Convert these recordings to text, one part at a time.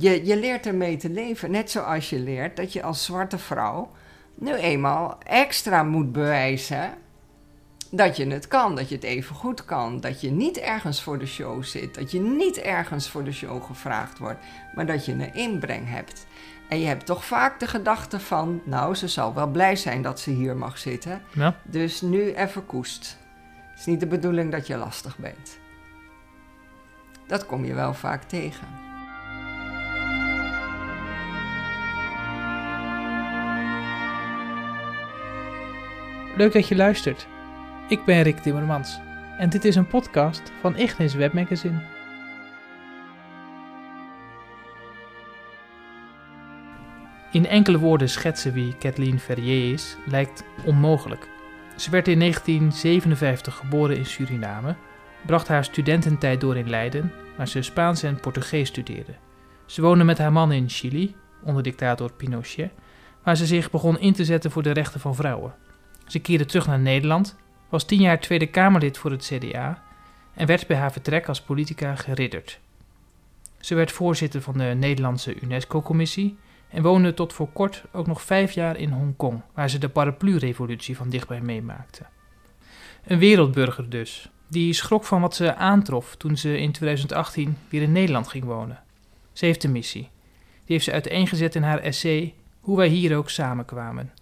je, je leert ermee te leven. Net zoals je leert dat je als zwarte vrouw nu eenmaal extra moet bewijzen dat je het kan, dat je het even goed kan, dat je niet ergens voor de show zit, dat je niet ergens voor de show gevraagd wordt, maar dat je een inbreng hebt. En je hebt toch vaak de gedachte van, nou, ze zal wel blij zijn dat ze hier mag zitten. Ja. Dus nu even koest. Het is niet de bedoeling dat je lastig bent. Dat kom je wel vaak tegen. Leuk dat je luistert. Ik ben Rick Timmermans en dit is een podcast van Ignis Webmagazine. In enkele woorden schetsen wie Kathleen Ferrier is lijkt onmogelijk. Ze werd in 1957 geboren in Suriname, bracht haar studententijd door in Leiden, waar ze Spaans en Portugees studeerde. Ze woonde met haar man in Chili, onder dictator Pinochet, waar ze zich begon in te zetten voor de rechten van vrouwen. Ze keerde terug naar Nederland, was tien jaar Tweede Kamerlid voor het CDA en werd bij haar vertrek als politica geridderd. Ze werd voorzitter van de Nederlandse UNESCO-commissie en woonde tot voor kort ook nog vijf jaar in Hongkong, waar ze de paraplu-revolutie van dichtbij meemaakte. Een wereldburger dus, die schrok van wat ze aantrof toen ze in 2018 weer in Nederland ging wonen. Ze heeft een missie. Die heeft ze uiteengezet in haar essay Hoe wij hier ook samenkwamen.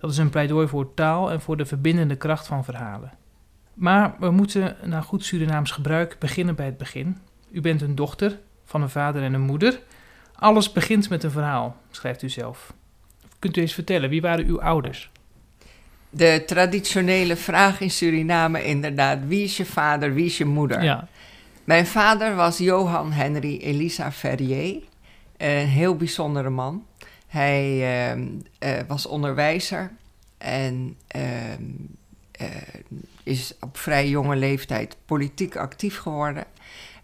Dat is een pleidooi voor taal en voor de verbindende kracht van verhalen. Maar we moeten naar goed Surinaams gebruik beginnen bij het begin. U bent een dochter van een vader en een moeder. Alles begint met een verhaal, schrijft u zelf. Kunt u eens vertellen, wie waren uw ouders? De traditionele vraag in Suriname inderdaad, wie is je vader, wie is je moeder? Ja, Mijn vader was Johan Henry Elisa Ferrier, een heel bijzondere man. Hij ehm, eh, was onderwijzer en ehm, eh, is op vrij jonge leeftijd politiek actief geworden.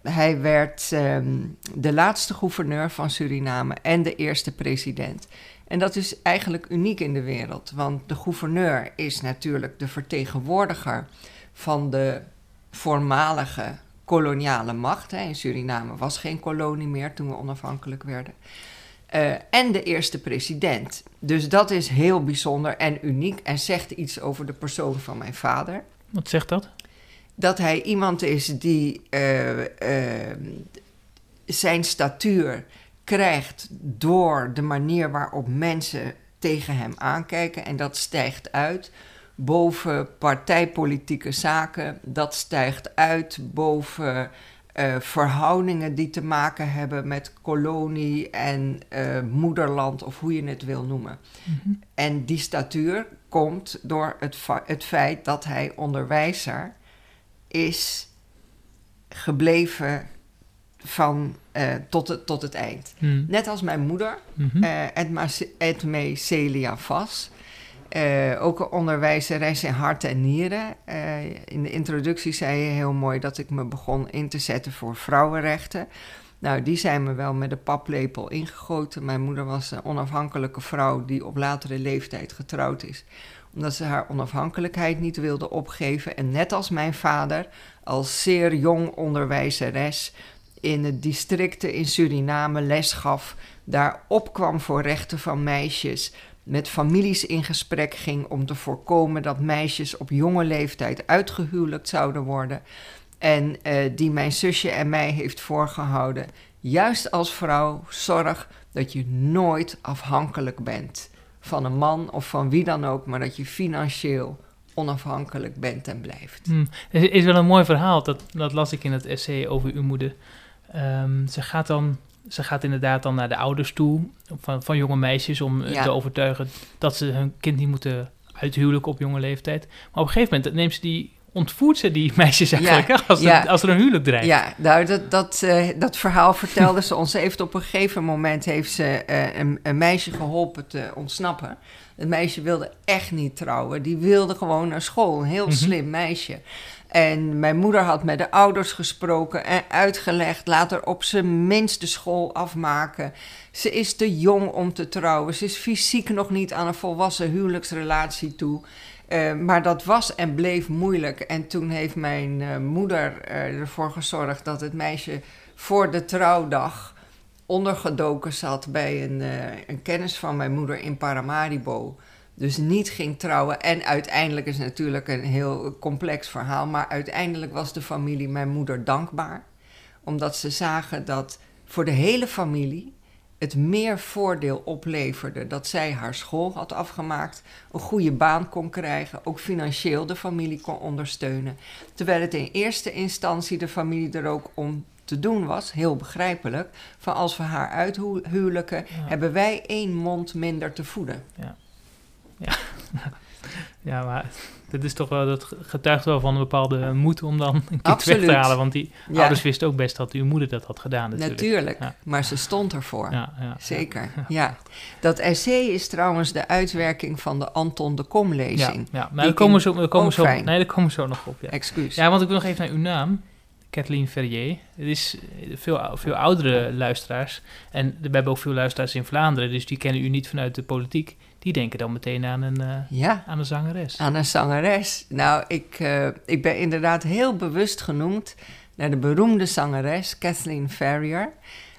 Hij werd ehm, de laatste gouverneur van Suriname en de eerste president. En dat is eigenlijk uniek in de wereld, want de gouverneur is natuurlijk de vertegenwoordiger van de voormalige koloniale macht. Hè. In Suriname was geen kolonie meer toen we onafhankelijk werden. Eh, en de eerste president. Dus dat is heel bijzonder en uniek en zegt iets over de persoon van mijn vader. wat zegt dat? Dat hij iemand is die eh, eh, zijn statuur krijgt door de manier waarop mensen tegen hem aankijken. En dat stijgt uit boven partijpolitieke zaken. Dat stijgt uit boven eh, verhoudingen die te maken hebben met kolonie en eh, moederland, of hoe je het wil noemen. Mhm. En die statuur komt door het, het feit dat hij onderwijzer is gebleven van, eh, tot, het, tot het eind. Hm. Net als mijn moeder, Mhm. eh, Edma, Edme Celia Vas. Eh, ook onderwijzeres in hart en nieren. Eh, in de introductie zei je heel mooi dat ik me begon in te zetten voor vrouwenrechten. Nou, die zijn me wel met de paplepel ingegoten. Mijn moeder was een onafhankelijke vrouw die op latere leeftijd getrouwd is. Omdat ze haar onafhankelijkheid niet wilde opgeven. En net als mijn vader, als zeer jong onderwijzeres in het districten in Suriname les gaf. Daar opkwam voor rechten van meisjes. Met families in gesprek ging om te voorkomen dat meisjes op jonge leeftijd uitgehuwelijkt zouden worden. En eh, die mijn zusje en mij heeft voorgehouden. Juist als vrouw, zorg dat je nooit afhankelijk bent van een man of van wie dan ook, maar dat je financieel onafhankelijk bent en blijft. Het is wel een mooi verhaal, dat, dat las ik in het essay over uw moeder. Ehm, ze, gaat dan, ze gaat inderdaad dan naar de ouders toe van, van jonge meisjes om eh, Ja. te overtuigen dat ze hun kind niet moeten uithuwelijken op jonge leeftijd. Maar op een gegeven moment neemt ze die, ontvoert ze die meisjes eigenlijk, als, ja. er, als er een huwelijk dreigt. Ja, nou, dat, dat, eh, dat verhaal vertelde ze ons. Ze heeft op een gegeven moment heeft ze, eh, een, een meisje geholpen te ontsnappen. Het meisje wilde echt niet trouwen. Die wilde gewoon naar school. Een heel Mhm. slim meisje. En mijn moeder had met de ouders gesproken en uitgelegd... laat er op zijn minst de school afmaken. Ze is te jong om te trouwen. Ze is fysiek nog niet aan een volwassen huwelijksrelatie toe... Eh, maar dat was en bleef moeilijk. En toen heeft mijn eh, moeder eh, ervoor gezorgd dat het meisje voor de trouwdag ondergedoken zat bij een, een kennis van mijn moeder in Paramaribo. Dus niet ging trouwen. En uiteindelijk is natuurlijk een heel complex verhaal. Maar uiteindelijk was de familie mijn moeder dankbaar. Omdat ze zagen dat voor de hele familie het meer voordeel opleverde dat zij haar school had afgemaakt, een goede baan kon krijgen, ook financieel de familie kon ondersteunen. Terwijl het in eerste instantie de familie er ook om te doen was, heel begrijpelijk, van als we haar uithuwelijken, Ja. hebben wij één mond minder te voeden. Ja, maar dat is toch wel, dat getuigt wel van een bepaalde moed om dan een kind weg te halen. Want die Ja, ouders wisten ook best dat uw moeder dat had gedaan natuurlijk. natuurlijk, Ja. maar ze stond ervoor. Ja, ja, Zeker, ja. Dat essay is trouwens de uitwerking van de Anton de Kom Ja, lezing. ja. maar Die daar komen, zo, daar komen zo, nee, daar komen we zo nog op. Ja. Excuus. ja, want ik wil nog even naar uw naam. Kathleen Ferrier. Het is eh, veel, veel oudere luisteraars. En we hebben ook veel luisteraars in Vlaanderen. Dus die kennen u niet vanuit de politiek. Die denken dan meteen aan een, eh, ja. aan een zangeres. Aan een zangeres. Nou, ik, eh, ik ben inderdaad heel bewust genoemd naar de beroemde zangeres Kathleen Ferrier.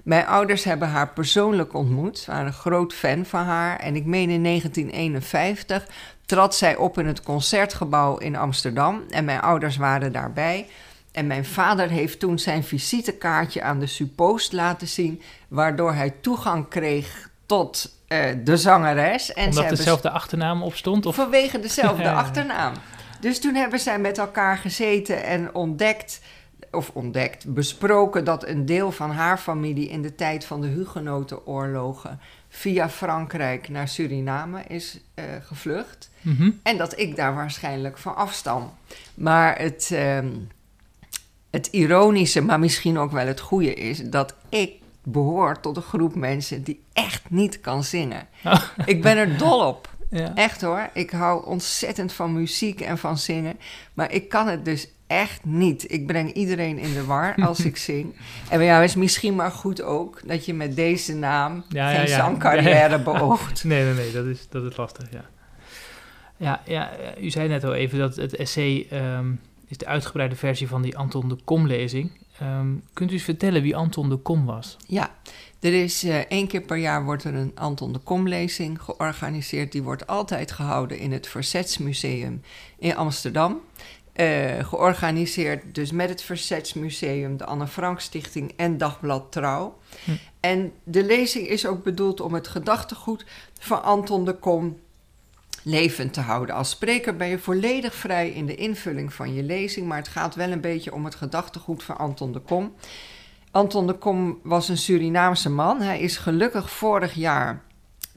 Mijn ouders hebben haar persoonlijk ontmoet, waren een groot fan van haar. En ik meen in 1951 trad zij op in het concertgebouw in Amsterdam. En mijn ouders waren daarbij. En mijn vader heeft toen zijn visitekaartje aan de suppost laten zien, waardoor hij toegang kreeg tot eh, de zangeres. En ze Omdat hebben dezelfde achternaam op stond? Of? Vanwege dezelfde achternaam. Dus toen hebben zij met elkaar gezeten en ontdekt, of ontdekt, besproken dat een deel van haar familie in de tijd van de Hugenotenoorlogen via Frankrijk naar Suriname is eh, gevlucht. Mhm. En dat ik daar waarschijnlijk van afstam. Maar het, ehm, het ironische, maar misschien ook wel het goede is dat ik behoor tot een groep mensen die echt niet kan zingen. Oh. Ik ben er dol op. Ja. Echt hoor. Ik hou ontzettend van muziek en van zingen. Maar ik kan het dus echt niet. Ik breng iedereen in de war als ik zing. En bij jou is misschien maar goed ook dat je met deze naam Ja, ja, geen ja. zangcarrière beoogt. Nee, nee, nee, dat is, dat is lastig, ja. Ja, ja, u zei net al even dat het essay ehm, is de uitgebreide versie van die Anton de Kom-lezing. Ehm, kunt u eens vertellen wie Anton de Kom was? Ja, er is eh, één keer per jaar wordt er een Anton de Kom-lezing georganiseerd. Die wordt altijd gehouden in het Verzetsmuseum in Amsterdam. Eh, georganiseerd dus met het Verzetsmuseum, de Anne Frank Stichting en Dagblad Trouw. Hm. En de lezing is ook bedoeld om het gedachtegoed van Anton de Kom levend te houden. Als spreker ben je volledig vrij in de invulling van je lezing, maar het gaat wel een beetje om het gedachtegoed van Anton de Kom. Anton de Kom was een Surinaamse man. Hij is gelukkig vorig jaar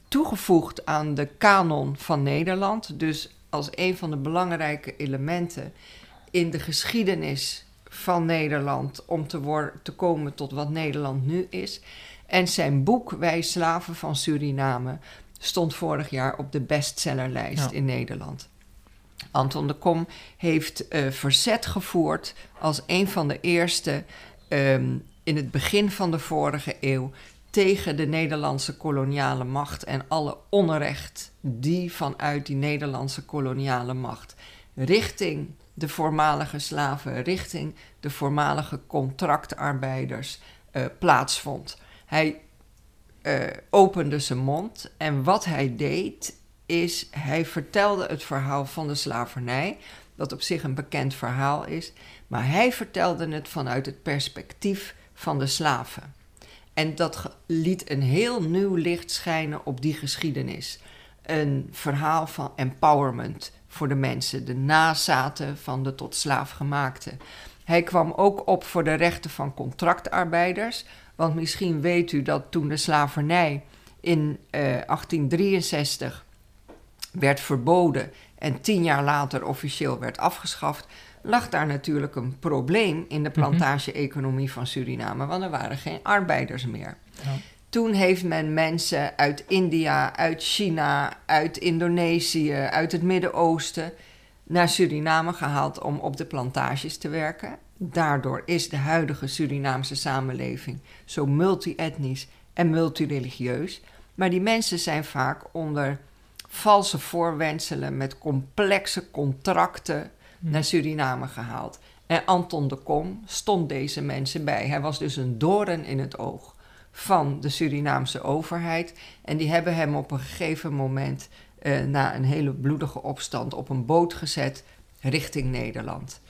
toegevoegd aan de kanon van Nederland. Dus als een van de belangrijke elementen in de geschiedenis van Nederland om te, te komen tot wat Nederland nu is. En zijn boek Wij Slaven van Suriname stond vorig jaar op de bestsellerlijst Ja. in Nederland. Anton de Kom heeft eh, verzet gevoerd als een van de eerste ehm, in het begin van de vorige eeuw tegen de Nederlandse koloniale macht en alle onrecht die vanuit die Nederlandse koloniale macht richting de voormalige slaven, richting de voormalige contractarbeiders eh, plaatsvond. Hij eh, opende zijn mond en wat hij deed is, hij vertelde het verhaal van de slavernij, dat op zich een bekend verhaal is, maar hij vertelde het vanuit het perspectief van de slaven. En dat liet een heel nieuw licht schijnen op die geschiedenis. Een verhaal van empowerment voor de mensen, de nazaten van de tot slaaf gemaakte. Hij kwam ook op voor de rechten van contractarbeiders, want misschien weet u dat toen de slavernij in eh, 1863 werd verboden en tien jaar later officieel werd afgeschaft, lag daar natuurlijk een probleem in de plantage-economie van Suriname, want er waren geen arbeiders meer. Ja. Toen heeft men mensen uit India, uit China, uit Indonesië, uit het Midden-Oosten naar Suriname gehaald om op de plantages te werken. Daardoor is de huidige Surinaamse samenleving zo multi-etnisch en multireligieus. Maar die mensen zijn vaak onder valse voorwendselen met complexe contracten naar Suriname gehaald. En Anton de Kom stond deze mensen bij. Hij was dus een doorn in het oog van de Surinaamse overheid. En die hebben hem op een gegeven moment, eh, na een hele bloedige opstand, op een boot gezet richting Nederland.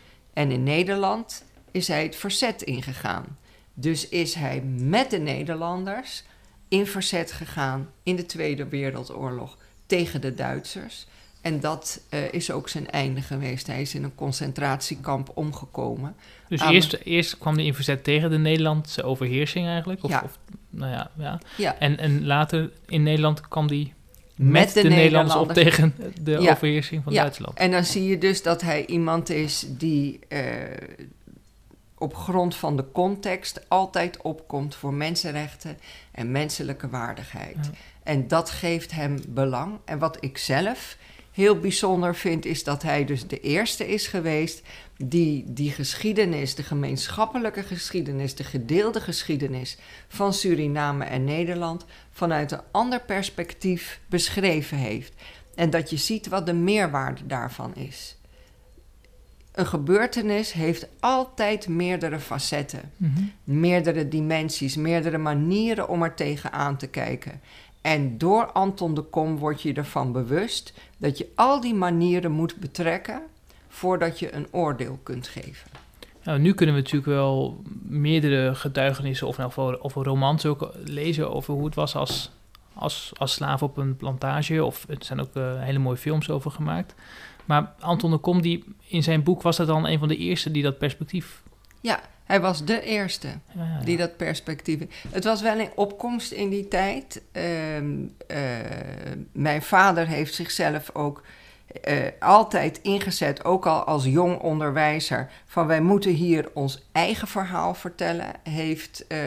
En in Nederland is hij het verzet ingegaan. Dus is hij met de Nederlanders in verzet gegaan in de Tweede Wereldoorlog tegen de Duitsers. En dat uh, is ook zijn einde geweest. Hij is in een concentratiekamp omgekomen. Dus eerst, eerst kwam hij in verzet tegen de Nederlandse overheersing eigenlijk? Of, Ja. of nou ja, ja. Ja, En, en later in Nederland kwam die Met de de, Nederlanders op tegen de Ja. overheersing van Ja. Duitsland. en dan zie je dus dat hij iemand is die eh, op grond van de context altijd opkomt voor mensenrechten en menselijke waardigheid. Ja. En dat geeft hem belang. En wat ik zelf heel bijzonder vind, is dat hij dus de eerste is geweest die die geschiedenis, de gemeenschappelijke geschiedenis, de gedeelde geschiedenis van Suriname en Nederland vanuit een ander perspectief beschreven heeft. En dat je ziet wat de meerwaarde daarvan is. Een gebeurtenis heeft altijd meerdere facetten Mhm. meerdere dimensies, meerdere manieren om er tegenaan te kijken. En door Anton de Kom word je ervan bewust dat je al die manieren moet betrekken voordat je een oordeel kunt geven. Nou, nu kunnen we natuurlijk wel meerdere getuigenissen of, geval- of romans ook lezen over hoe het was als, als, als slaaf op een plantage. Of er zijn ook eh, hele mooie films over gemaakt. Maar Anton de Kom, die, in zijn boek was dat dan een van de eerste die dat perspectief... Ja, hij was de eerste Ja, die dat perspectief. Het was wel een opkomst in die tijd. Ehm, eh, mijn vader heeft zichzelf ook eh, altijd ingezet, ook al als jong onderwijzer, van wij moeten hier ons eigen verhaal vertellen. Heeft, eh,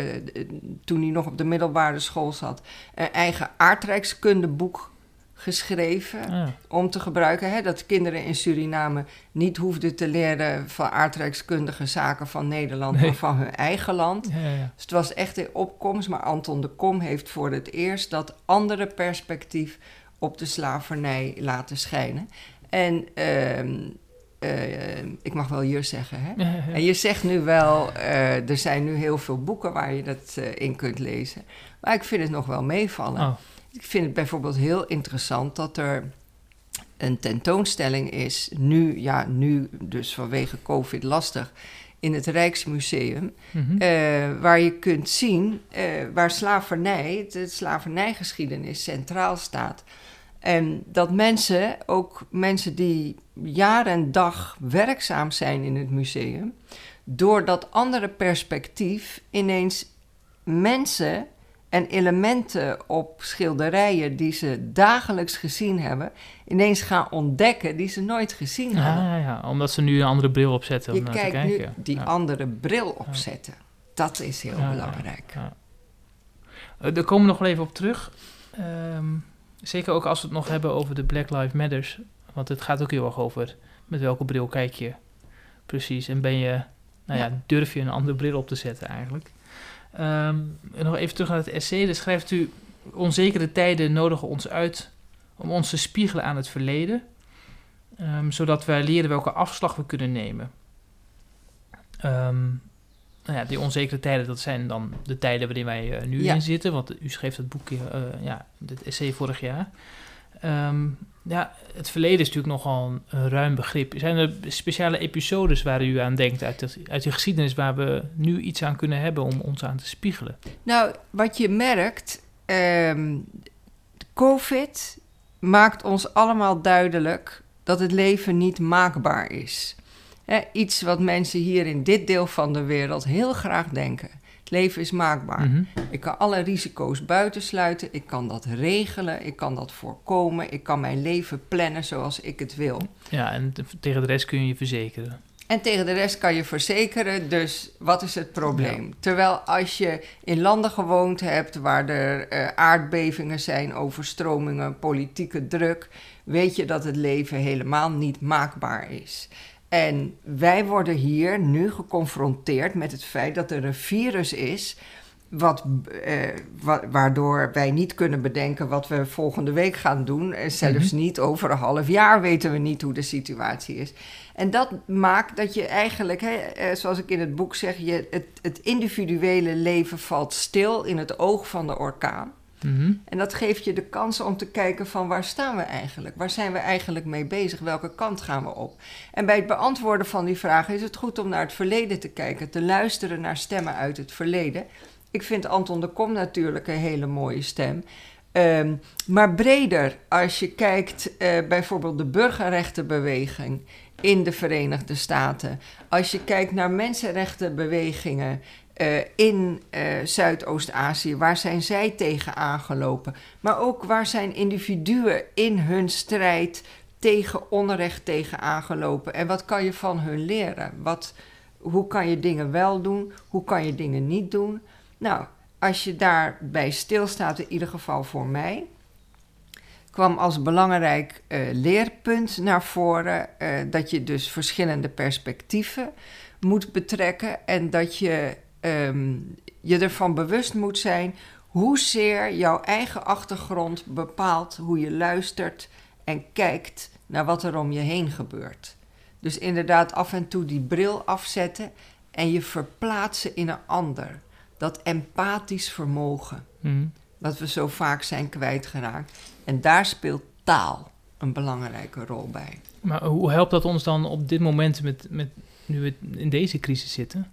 toen hij nog op de middelbare school zat, een eigen aardrijkskundeboek geschreven Ja. om te gebruiken. Hè, dat kinderen in Suriname niet hoefden te leren van aardrijkskundige zaken van Nederland, Nee. maar van hun eigen land. Ja, ja, ja. Dus het was echt in opkomst, maar Anton de Kom heeft voor het eerst dat andere perspectief op de slavernij laten schijnen. En ehm, eh, ik mag wel je zeggen, hè? En je zegt nu wel, eh, er zijn nu heel veel boeken waar je dat eh, in kunt lezen. Maar ik vind het nog wel meevallen. Oh, Ik vind het bijvoorbeeld heel interessant dat er een tentoonstelling is, nu, ja, nu dus vanwege COVID lastig, in het Rijksmuseum, mhm. eh, waar je kunt zien eh, waar slavernij, de slavernijgeschiedenis centraal staat. En dat mensen, ook mensen die jaar en dag werkzaam zijn in het museum, door dat andere perspectief ineens mensen en elementen op schilderijen die ze dagelijks gezien hebben, ineens gaan ontdekken die ze nooit gezien hadden. ja, ja, ja, omdat ze nu een andere bril opzetten om naar te kijkt kijken. nu die Ja. andere bril opzetten. Dat is heel belangrijk. Ja. Eh, Daar komen we nog wel even op terug. Ehm, zeker ook als we het nog hebben over de Black Lives Matters. Want het gaat ook heel erg over met welke bril kijk je precies. En ben je, nou Ja. durf je een andere bril op te zetten eigenlijk. Ehm, nog even terug naar het essay. Daar schrijft u, onzekere tijden nodigen ons uit om ons te spiegelen aan het verleden. ehm, zodat wij leren welke afslag we kunnen nemen. Ehm, nou ja, die onzekere tijden, dat zijn dan de tijden waarin wij eh, nu Ja. in zitten. Want u schreef dat boekje, eh, ja, dit essay vorig jaar. Ehm, ja, het verleden is natuurlijk nogal een, ruim begrip. Zijn er speciale episodes waar u aan denkt uit, uit de geschiedenis... waar we nu iets aan kunnen hebben om ons aan te spiegelen? Nou, wat je merkt, ehm, COVID maakt ons allemaal duidelijk dat het leven niet maakbaar is. Iets wat mensen hier in dit deel van de wereld heel graag denken. Het leven is maakbaar. Mhm. Ik kan alle risico's buitensluiten, ik kan dat regelen, ik kan dat voorkomen, ik kan mijn leven plannen zoals ik het wil. Ja, en te- tegen de rest kun je je verzekeren. En tegen de rest kan je verzekeren, dus wat is het probleem? Terwijl als je in landen gewoond hebt waar er eh, aardbevingen zijn, overstromingen, politieke druk, weet je dat het leven helemaal niet maakbaar is. En wij worden hier nu geconfronteerd met het feit dat er een virus is wat, eh, wa- waardoor wij niet kunnen bedenken wat we volgende week gaan doen. En zelfs Mhm. niet over een half jaar weten we niet hoe de situatie is. En dat maakt dat je eigenlijk, hè, eh, zoals ik in het boek zeg, je, het, het individuele leven valt stil in het oog van de orkaan. Mhm. En dat geeft je de kans om te kijken van waar staan we eigenlijk? Waar zijn we eigenlijk mee bezig? Welke kant gaan we op? En bij het beantwoorden van die vragen is het goed om naar het verleden te kijken, te luisteren naar stemmen uit het verleden. Ik vind Anton de Kom natuurlijk een hele mooie stem. Ehm, maar breder, als je kijkt eh, bijvoorbeeld de burgerrechtenbeweging in de Verenigde Staten. Als je kijkt naar mensenrechtenbewegingen eh, in eh, Zuidoost-Azië, waar zijn zij tegen aangelopen? Maar ook waar zijn individuen in hun strijd tegen onrecht tegen aangelopen? En wat kan je van hun leren? Wat, hoe kan je dingen wel doen? Hoe kan je dingen niet doen? Nou, als je daarbij stilstaat, in ieder geval voor mij, kwam als belangrijk eh, leerpunt naar voren dat je dus verschillende perspectieven moet betrekken en dat je ehm, je ervan bewust moet zijn hoezeer jouw eigen achtergrond bepaalt hoe je luistert en kijkt naar wat er om je heen gebeurt. Dus inderdaad af en toe die bril afzetten en je verplaatsen in een ander. Dat empathisch vermogen, Mhm. wat we zo vaak zijn kwijtgeraakt. En daar speelt taal een belangrijke rol bij. Maar hoe helpt dat ons dan op dit moment, met, met, nu we in deze crisis zitten?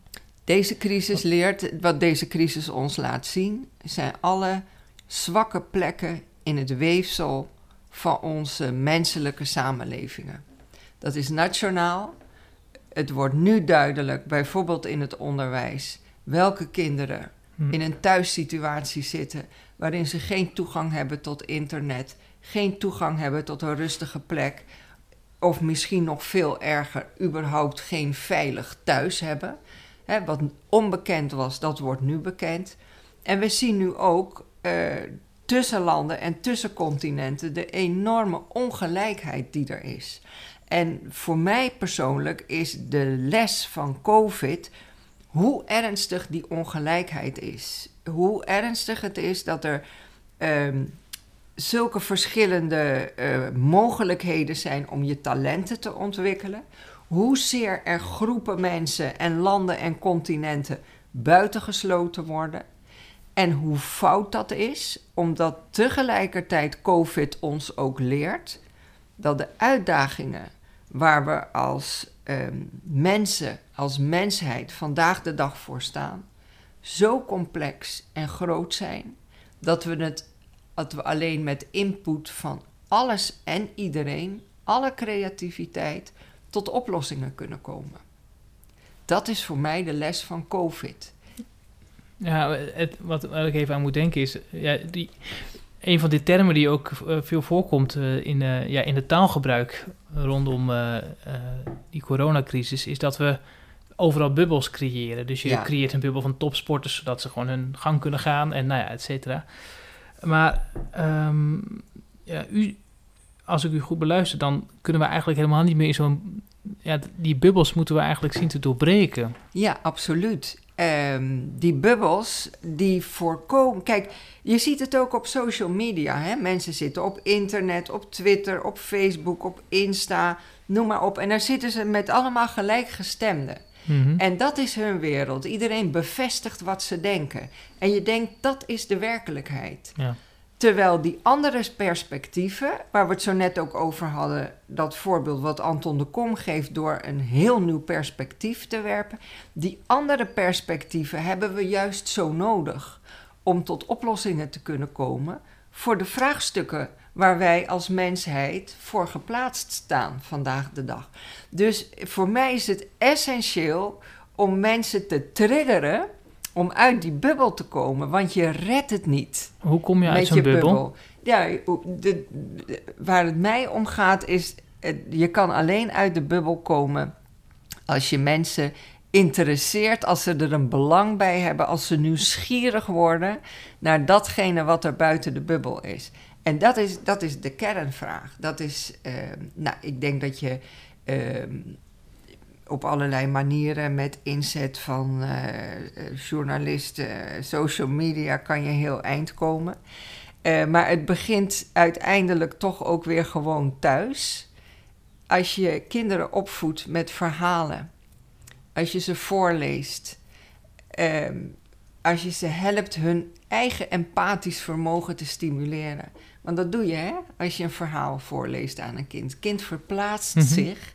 Deze crisis leert, wat deze crisis ons laat zien, zijn alle zwakke plekken in het weefsel van onze menselijke samenlevingen. Dat is nationaal. Het wordt nu duidelijk, bijvoorbeeld in het onderwijs, welke kinderen Mhm. in een thuissituatie zitten waarin ze geen toegang hebben tot internet, geen toegang hebben tot een rustige plek, of misschien nog veel erger, überhaupt geen veilig thuis hebben. Wat onbekend was, dat wordt nu bekend. En we zien nu ook eh, tussen landen en tussen continenten de enorme ongelijkheid die er is. En voor mij persoonlijk is de les van COVID hoe ernstig die ongelijkheid is. Hoe ernstig het is dat er ehm, zulke verschillende eh, mogelijkheden zijn om je talenten te ontwikkelen. Hoezeer er groepen mensen en landen en continenten buitengesloten worden. En hoe fout dat is, omdat tegelijkertijd COVID ons ook leert dat de uitdagingen waar we als ehm, mensen, als mensheid vandaag de dag voor staan, zo complex en groot zijn dat we het dat we alleen met input van alles en iedereen, alle creativiteit, tot oplossingen kunnen komen. Dat is voor mij de les van COVID. Ja, het, wat, ik even aan moet denken is, ja, die, een van die termen die ook eh, veel voorkomt eh, in, eh, ja, in het taalgebruik rondom die coronacrisis, is dat we overal bubbels creëren. Dus je Ja. creëert een bubbel van topsporters, zodat ze gewoon hun gang kunnen gaan en nou ja, et cetera. Maar ehm, ja, u, als ik u goed beluister, dan kunnen we eigenlijk helemaal niet meer in zo'n... Ja, die bubbels moeten we eigenlijk zien te doorbreken. Ja, absoluut. Ehm, die bubbels die voorkomen. Kijk, je ziet het ook op social media. Hè? Mensen zitten op internet, op Twitter, op Facebook, op Insta, noem maar op. En daar zitten ze met allemaal gelijkgestemden. Mhm. En dat is hun wereld. Iedereen bevestigt wat ze denken. En je denkt dat is de werkelijkheid. Ja. Terwijl die andere perspectieven, waar we het zo net ook over hadden, dat voorbeeld wat Anton de Kom geeft door een heel nieuw perspectief te werpen, die andere perspectieven hebben we juist zo nodig om tot oplossingen te kunnen komen voor de vraagstukken waar wij als mensheid voor geplaatst staan vandaag de dag. Dus voor mij is het essentieel om mensen te triggeren om uit die bubbel te komen, want je redt het niet Hoe kom je uit zo'n bubbel? bubbel. Ja, de, de- waar het mij om gaat is, eh, je kan alleen uit de bubbel komen als je mensen interesseert, als ze er een belang bij hebben, als ze nieuwsgierig worden naar datgene wat er buiten de bubbel is. En dat is, dat is de kernvraag. Dat is, eh, nou, ik denk dat je ehm, op allerlei manieren met inzet van uh, journalisten, social media kan je heel eind komen. Uh, maar het begint uiteindelijk toch ook weer gewoon thuis. Als je kinderen opvoedt met verhalen, als je ze voorleest, uh, als je ze helpt hun eigen empathisch vermogen te stimuleren. Want dat doe je hè? als je een verhaal voorleest aan een kind. Kind verplaatst mm -hmm. zich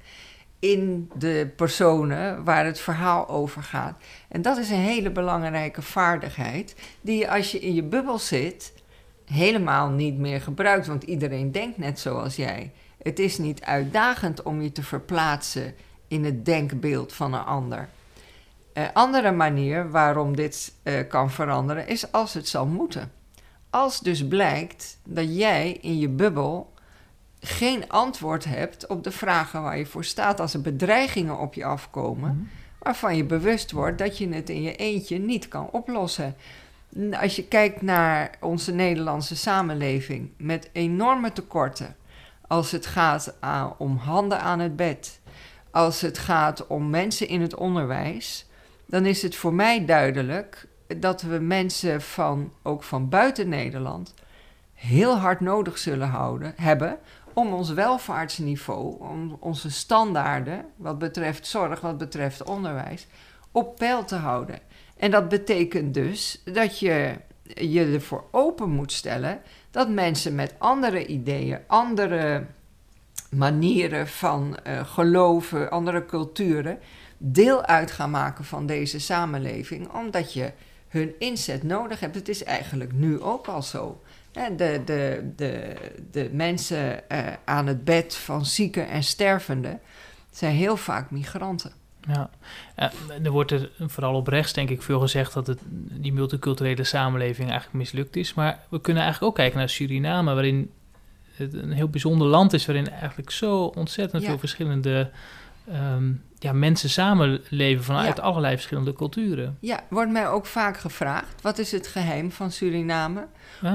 in de personen waar het verhaal over gaat. En dat is een hele belangrijke vaardigheid die als je in je bubbel zit helemaal niet meer gebruikt, want iedereen denkt net zoals jij. Het is niet uitdagend om je te verplaatsen in het denkbeeld van een ander. Een andere manier waarom dit uh, kan veranderen is als het zal moeten. Als dus blijkt dat jij in je bubbel geen antwoord hebt op de vragen waar je voor staat, als er bedreigingen op je afkomen, mm -hmm. waarvan je bewust wordt dat je het in je eentje niet kan oplossen. Als je kijkt naar onze Nederlandse samenleving met enorme tekorten, als het gaat aan, om handen aan het bed, als het gaat om mensen in het onderwijs, dan is het voor mij duidelijk dat we mensen van, ook van buiten Nederland heel hard nodig zullen houden, hebben om ons welvaartsniveau, om onze standaarden wat betreft zorg, wat betreft onderwijs, op peil te houden. En dat betekent dus dat je je ervoor open moet stellen dat mensen met andere ideeën, andere manieren van uh, geloven, andere culturen, deel uit gaan maken van deze samenleving, omdat je hun inzet nodig hebt. Het is eigenlijk nu ook al zo. De, de, de, de mensen uh, aan het bed van zieken en stervenden zijn heel vaak migranten. Ja, er wordt er vooral op rechts denk ik veel gezegd dat het, die multiculturele samenleving eigenlijk mislukt is. Maar we kunnen eigenlijk ook kijken naar Suriname, waarin het een heel bijzonder land is, waarin eigenlijk zo ontzettend ja. veel verschillende um, ja, mensen samenleven vanuit ja. allerlei verschillende culturen. Ja, wordt mij ook vaak gevraagd: wat is het geheim van Suriname?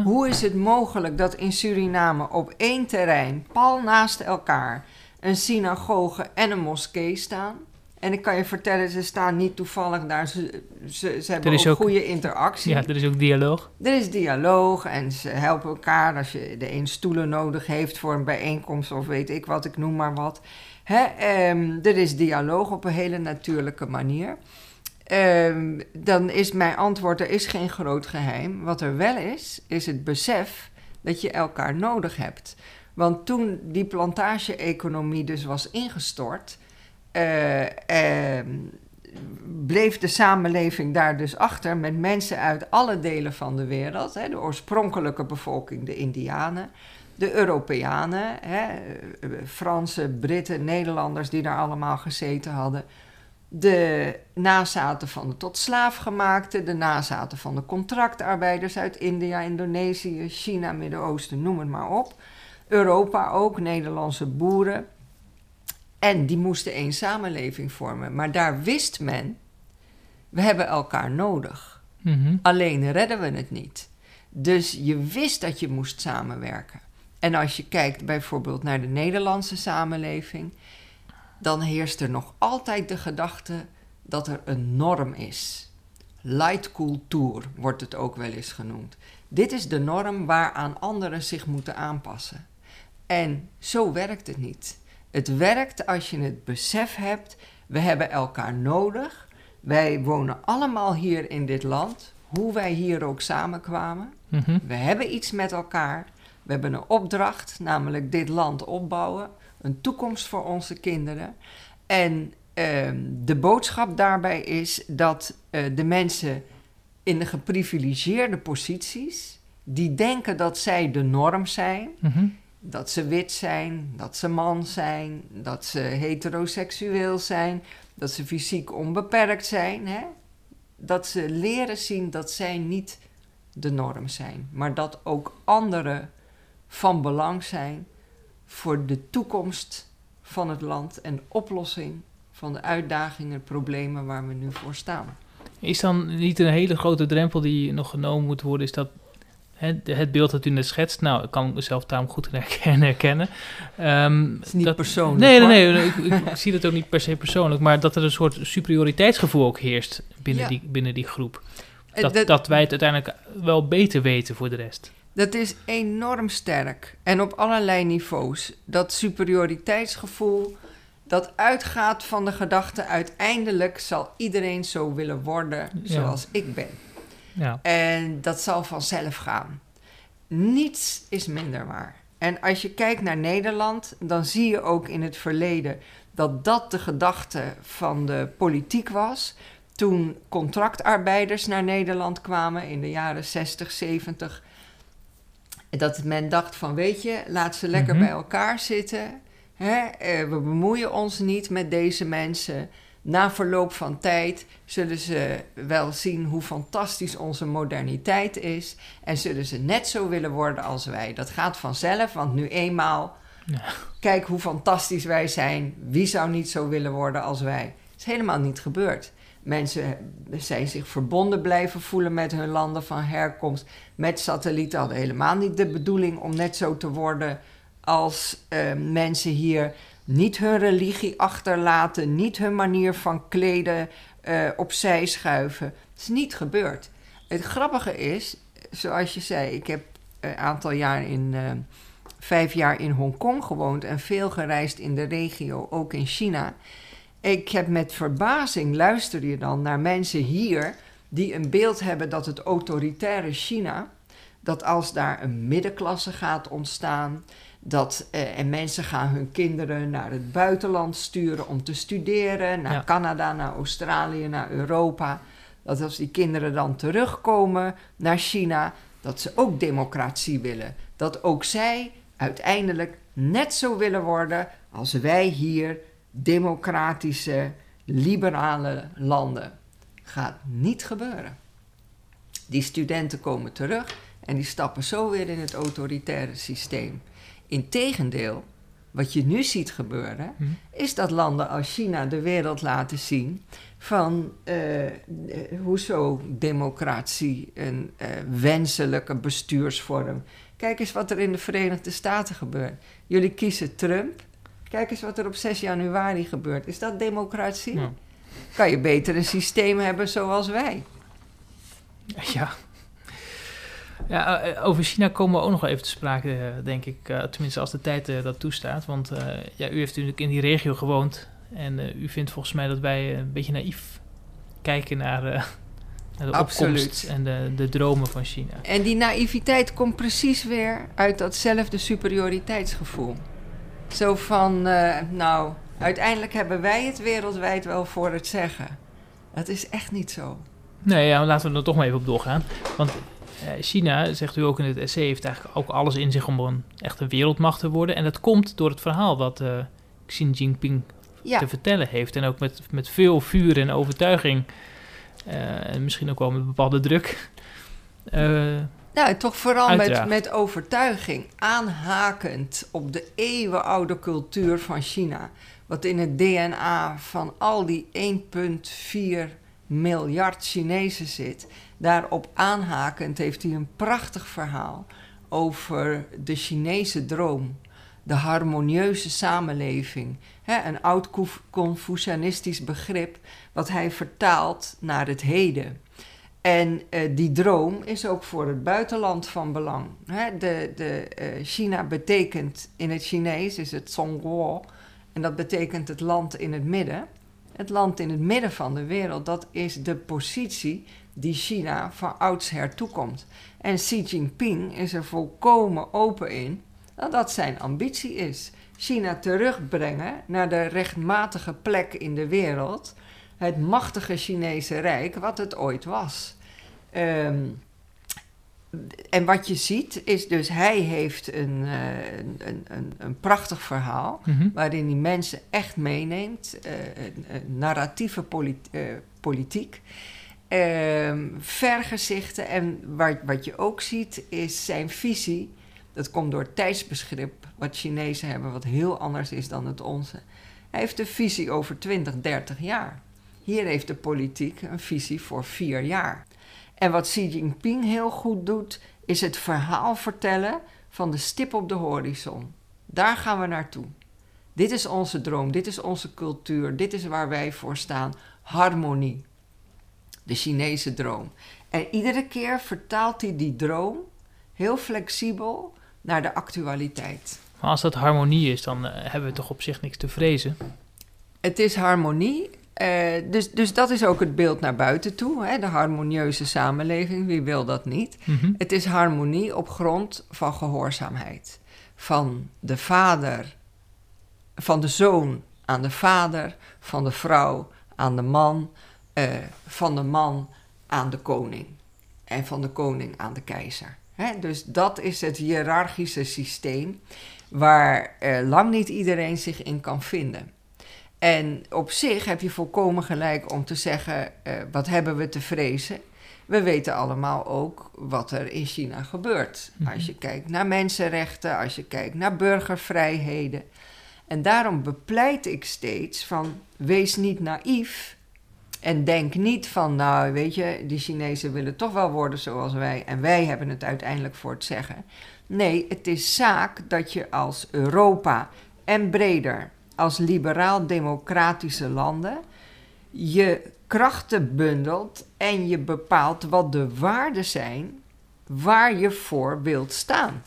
Hoe is het mogelijk dat in Suriname op één terrein, pal naast elkaar, een synagoge en een moskee staan? En ik kan je vertellen, ze staan niet toevallig daar. Ze, ze, ze hebben ook, ook goede interactie. Ja, er is ook dialoog. Er is dialoog en ze helpen elkaar als je de een stoelen nodig heeft voor een bijeenkomst of weet ik wat, ik noem maar wat. Hè, um, er is dialoog op een hele natuurlijke manier. Um, dan is mijn antwoord, er is geen groot geheim. Wat er wel is, is het besef dat je elkaar nodig hebt. Want toen die plantage-economie dus was ingestort uh, uh, bleef de samenleving daar dus achter met mensen uit alle delen van de wereld. De oorspronkelijke bevolking, de Indianen, de Europeanen, hè, Fransen, Britten, Nederlanders die daar allemaal gezeten hadden. De nazaten van de tot slaafgemaakte, de nazaten van de contractarbeiders uit India, Indonesië, China, Midden-Oosten, noem het maar op. Europa ook, Nederlandse boeren. En die moesten één samenleving vormen. Maar daar wist men, we hebben elkaar nodig. Mm-hmm. Alleen redden we het niet. Dus je wist dat je moest samenwerken. En als je kijkt bijvoorbeeld naar de Nederlandse samenleving, dan heerst er nog altijd de gedachte dat er een norm is. Leitcultuur wordt het ook wel eens genoemd. Dit is de norm waaraan anderen zich moeten aanpassen. En zo werkt het niet. Het werkt als je het besef hebt, we hebben elkaar nodig. Wij wonen allemaal hier in dit land, hoe wij hier ook samenkwamen. Mm-hmm. We hebben iets met elkaar. We hebben een opdracht, namelijk dit land opbouwen, een toekomst voor onze kinderen. En uh, de boodschap daarbij is dat uh, de mensen in de geprivilegeerde posities, die denken dat zij de norm zijn, mm-hmm dat ze wit zijn, dat ze man zijn, dat ze heteroseksueel zijn, dat ze fysiek onbeperkt zijn. Hè? Dat ze leren zien dat zij niet de norm zijn, maar dat ook anderen van belang zijn voor de toekomst van het land en de oplossing van de uitdagingen, problemen waar we nu voor staan. Is dan niet een hele grote drempel die nog genomen moet worden, is dat Het, het beeld dat u net schetst, nou, ik kan mezelf daarom goed herkennen. Um, het is niet dat, persoonlijk. Nee, nee, nee, ik, zie dat ook niet per se persoonlijk, maar dat er een soort superioriteitsgevoel ook heerst binnen, Ja. die, binnen die groep. Dat, dat- dat wij het uiteindelijk wel beter weten voor de rest. Dat is enorm sterk en op allerlei niveaus. Dat superioriteitsgevoel dat uitgaat van de gedachte uiteindelijk zal iedereen zo willen worden Ja. zoals ik ben. Ja, En dat zal vanzelf gaan. Niets is minder waar. En als je kijkt naar Nederland, dan zie je ook in het verleden dat dat de gedachte van de politiek was. Toen contractarbeiders naar Nederland kwamen in de jaren 60, 70. Dat men dacht van, weet je, laat ze lekker Mhm. bij elkaar zitten. Hè? eh, we bemoeien ons niet met deze mensen. Na verloop van tijd zullen ze wel zien hoe fantastisch onze moderniteit is. En zullen ze net zo willen worden als wij. Dat gaat vanzelf, want nu eenmaal. Ja. Kijk hoe fantastisch wij zijn. Wie zou niet zo willen worden als wij? Het is helemaal niet gebeurd. Mensen zijn zich verbonden blijven voelen met hun landen van herkomst. Met satellieten hadden helemaal niet de bedoeling om net zo te worden als eh, mensen hier niet hun religie achterlaten, niet hun manier van kleden eh, opzij schuiven. Het is niet gebeurd. Het grappige is, zoals je zei, ik heb een aantal jaar in, eh, vijf jaar in Hongkong gewoond en veel gereisd in de regio, ook in China. Ik heb met verbazing, luister je dan naar mensen hier die een beeld hebben dat het autoritaire China, dat als daar een middenklasse gaat ontstaan, dat, eh, en mensen gaan hun kinderen naar het buitenland sturen om te studeren, naar Ja. Canada, naar Australië, naar Europa. Dat als die kinderen dan terugkomen naar China, dat ze ook democratie willen. Dat ook zij uiteindelijk net zo willen worden als wij hier, democratische, liberale landen. Gaat niet gebeuren. Die studenten komen terug en die stappen zo weer in het autoritaire systeem. Integendeel, wat je nu ziet gebeuren, Hm. is dat landen als China de wereld laten zien van eh, eh, hoezo democratie een eh, wenselijke bestuursvorm. Kijk eens wat er in de Verenigde Staten gebeurt. Jullie kiezen Trump. Kijk eens wat er op 6 januari gebeurt. Is dat democratie? Ja. Kan je beter een systeem hebben zoals wij? Ja. Ja, eh, over China komen we ook nog wel even te sprake, eh, denk ik. eh, tenminste, als de tijd dat toestaat. Want eh, ja, u heeft natuurlijk in die regio gewoond. En eh, u vindt volgens mij dat wij een beetje naïef kijken naar, eh, naar de Absoluut. opkomst en de, de dromen van China. En die naïviteit komt precies weer uit datzelfde superioriteitsgevoel. Zo van, eh, nou, uiteindelijk hebben wij het wereldwijd wel voor het zeggen. Dat is echt niet zo. Nee, ja, laten we er toch maar even op doorgaan. Want eh, China, zegt u ook in het essay, heeft eigenlijk ook alles in zich om een echte wereldmacht te worden. En dat komt door het verhaal wat eh, Xi Jinping Ja, te vertellen heeft. En ook met, met veel vuur en overtuiging. en misschien ook wel met bepaalde druk. Eh, nou, toch vooral met, met overtuiging, aanhakend op de eeuwenoude cultuur van China. Wat in het DNA van al die 1,4 miljard Chinezen zit. Daarop aanhakend heeft hij een prachtig verhaal over de Chinese droom. De harmonieuze samenleving. Hè, een oud Conf- Confucianistisch begrip wat hij vertaalt naar het heden. En eh, die droom is ook voor het buitenland van belang. Hè, de, de, eh, China betekent in het Chinees is het Zhongguo. En dat betekent het land in het midden. Het land in het midden van de wereld, dat is de positie die China van oudsher toekomt. En Xi Jinping is er volkomen open in dat dat zijn ambitie is. China terugbrengen naar de rechtmatige plek in de wereld. Het machtige Chinese Rijk, wat het ooit was. Ehm, en wat je ziet is dus, hij heeft een, eh, een, een, een prachtig verhaal mhm. waarin hij mensen echt meeneemt, eh, een, een narratieve polit- eh, politiek, Ehm, vergezichten. En wat, wat je ook ziet is zijn visie. Dat komt door het tijdsbegrip wat Chinezen hebben, wat heel anders is dan het onze. Hij heeft een visie over 20, 30 jaar. Hier heeft de politiek een visie voor vier jaar. En wat Xi Jinping heel goed doet, is het verhaal vertellen van de stip op de horizon. Daar gaan we naartoe. Dit is onze droom, dit is onze cultuur, dit is waar wij voor staan. Harmonie. De Chinese droom. En iedere keer vertaalt hij die droom heel flexibel naar de actualiteit. Maar als dat harmonie is, dan eh, hebben we toch op zich niks te vrezen. Het is harmonie. Eh, dus, dus dat is ook het beeld naar buiten toe. Hè? De harmonieuze samenleving, wie wil dat niet? Mhm. Het is harmonie op grond van gehoorzaamheid. Van de vader, van de zoon aan de vader, van de vrouw aan de man, eh, van de man aan de koning en van de koning aan de keizer. Hè? Dus dat is het hiërarchische systeem waar eh, lang niet iedereen zich in kan vinden. En op zich heb je volkomen gelijk om te zeggen: eh, wat hebben we te vrezen? We weten allemaal ook wat er in China gebeurt. Mhm. Als je kijkt naar mensenrechten, als je kijkt naar burgervrijheden. En daarom bepleit ik steeds van wees niet naïef en denk niet van nou weet je, die Chinezen willen toch wel worden zoals wij en wij hebben het uiteindelijk voor het zeggen. Nee, het is zaak dat je als Europa en breder als liberaal-democratische landen je krachten bundelt en je bepaalt wat de waarden zijn waar je voor wilt staan.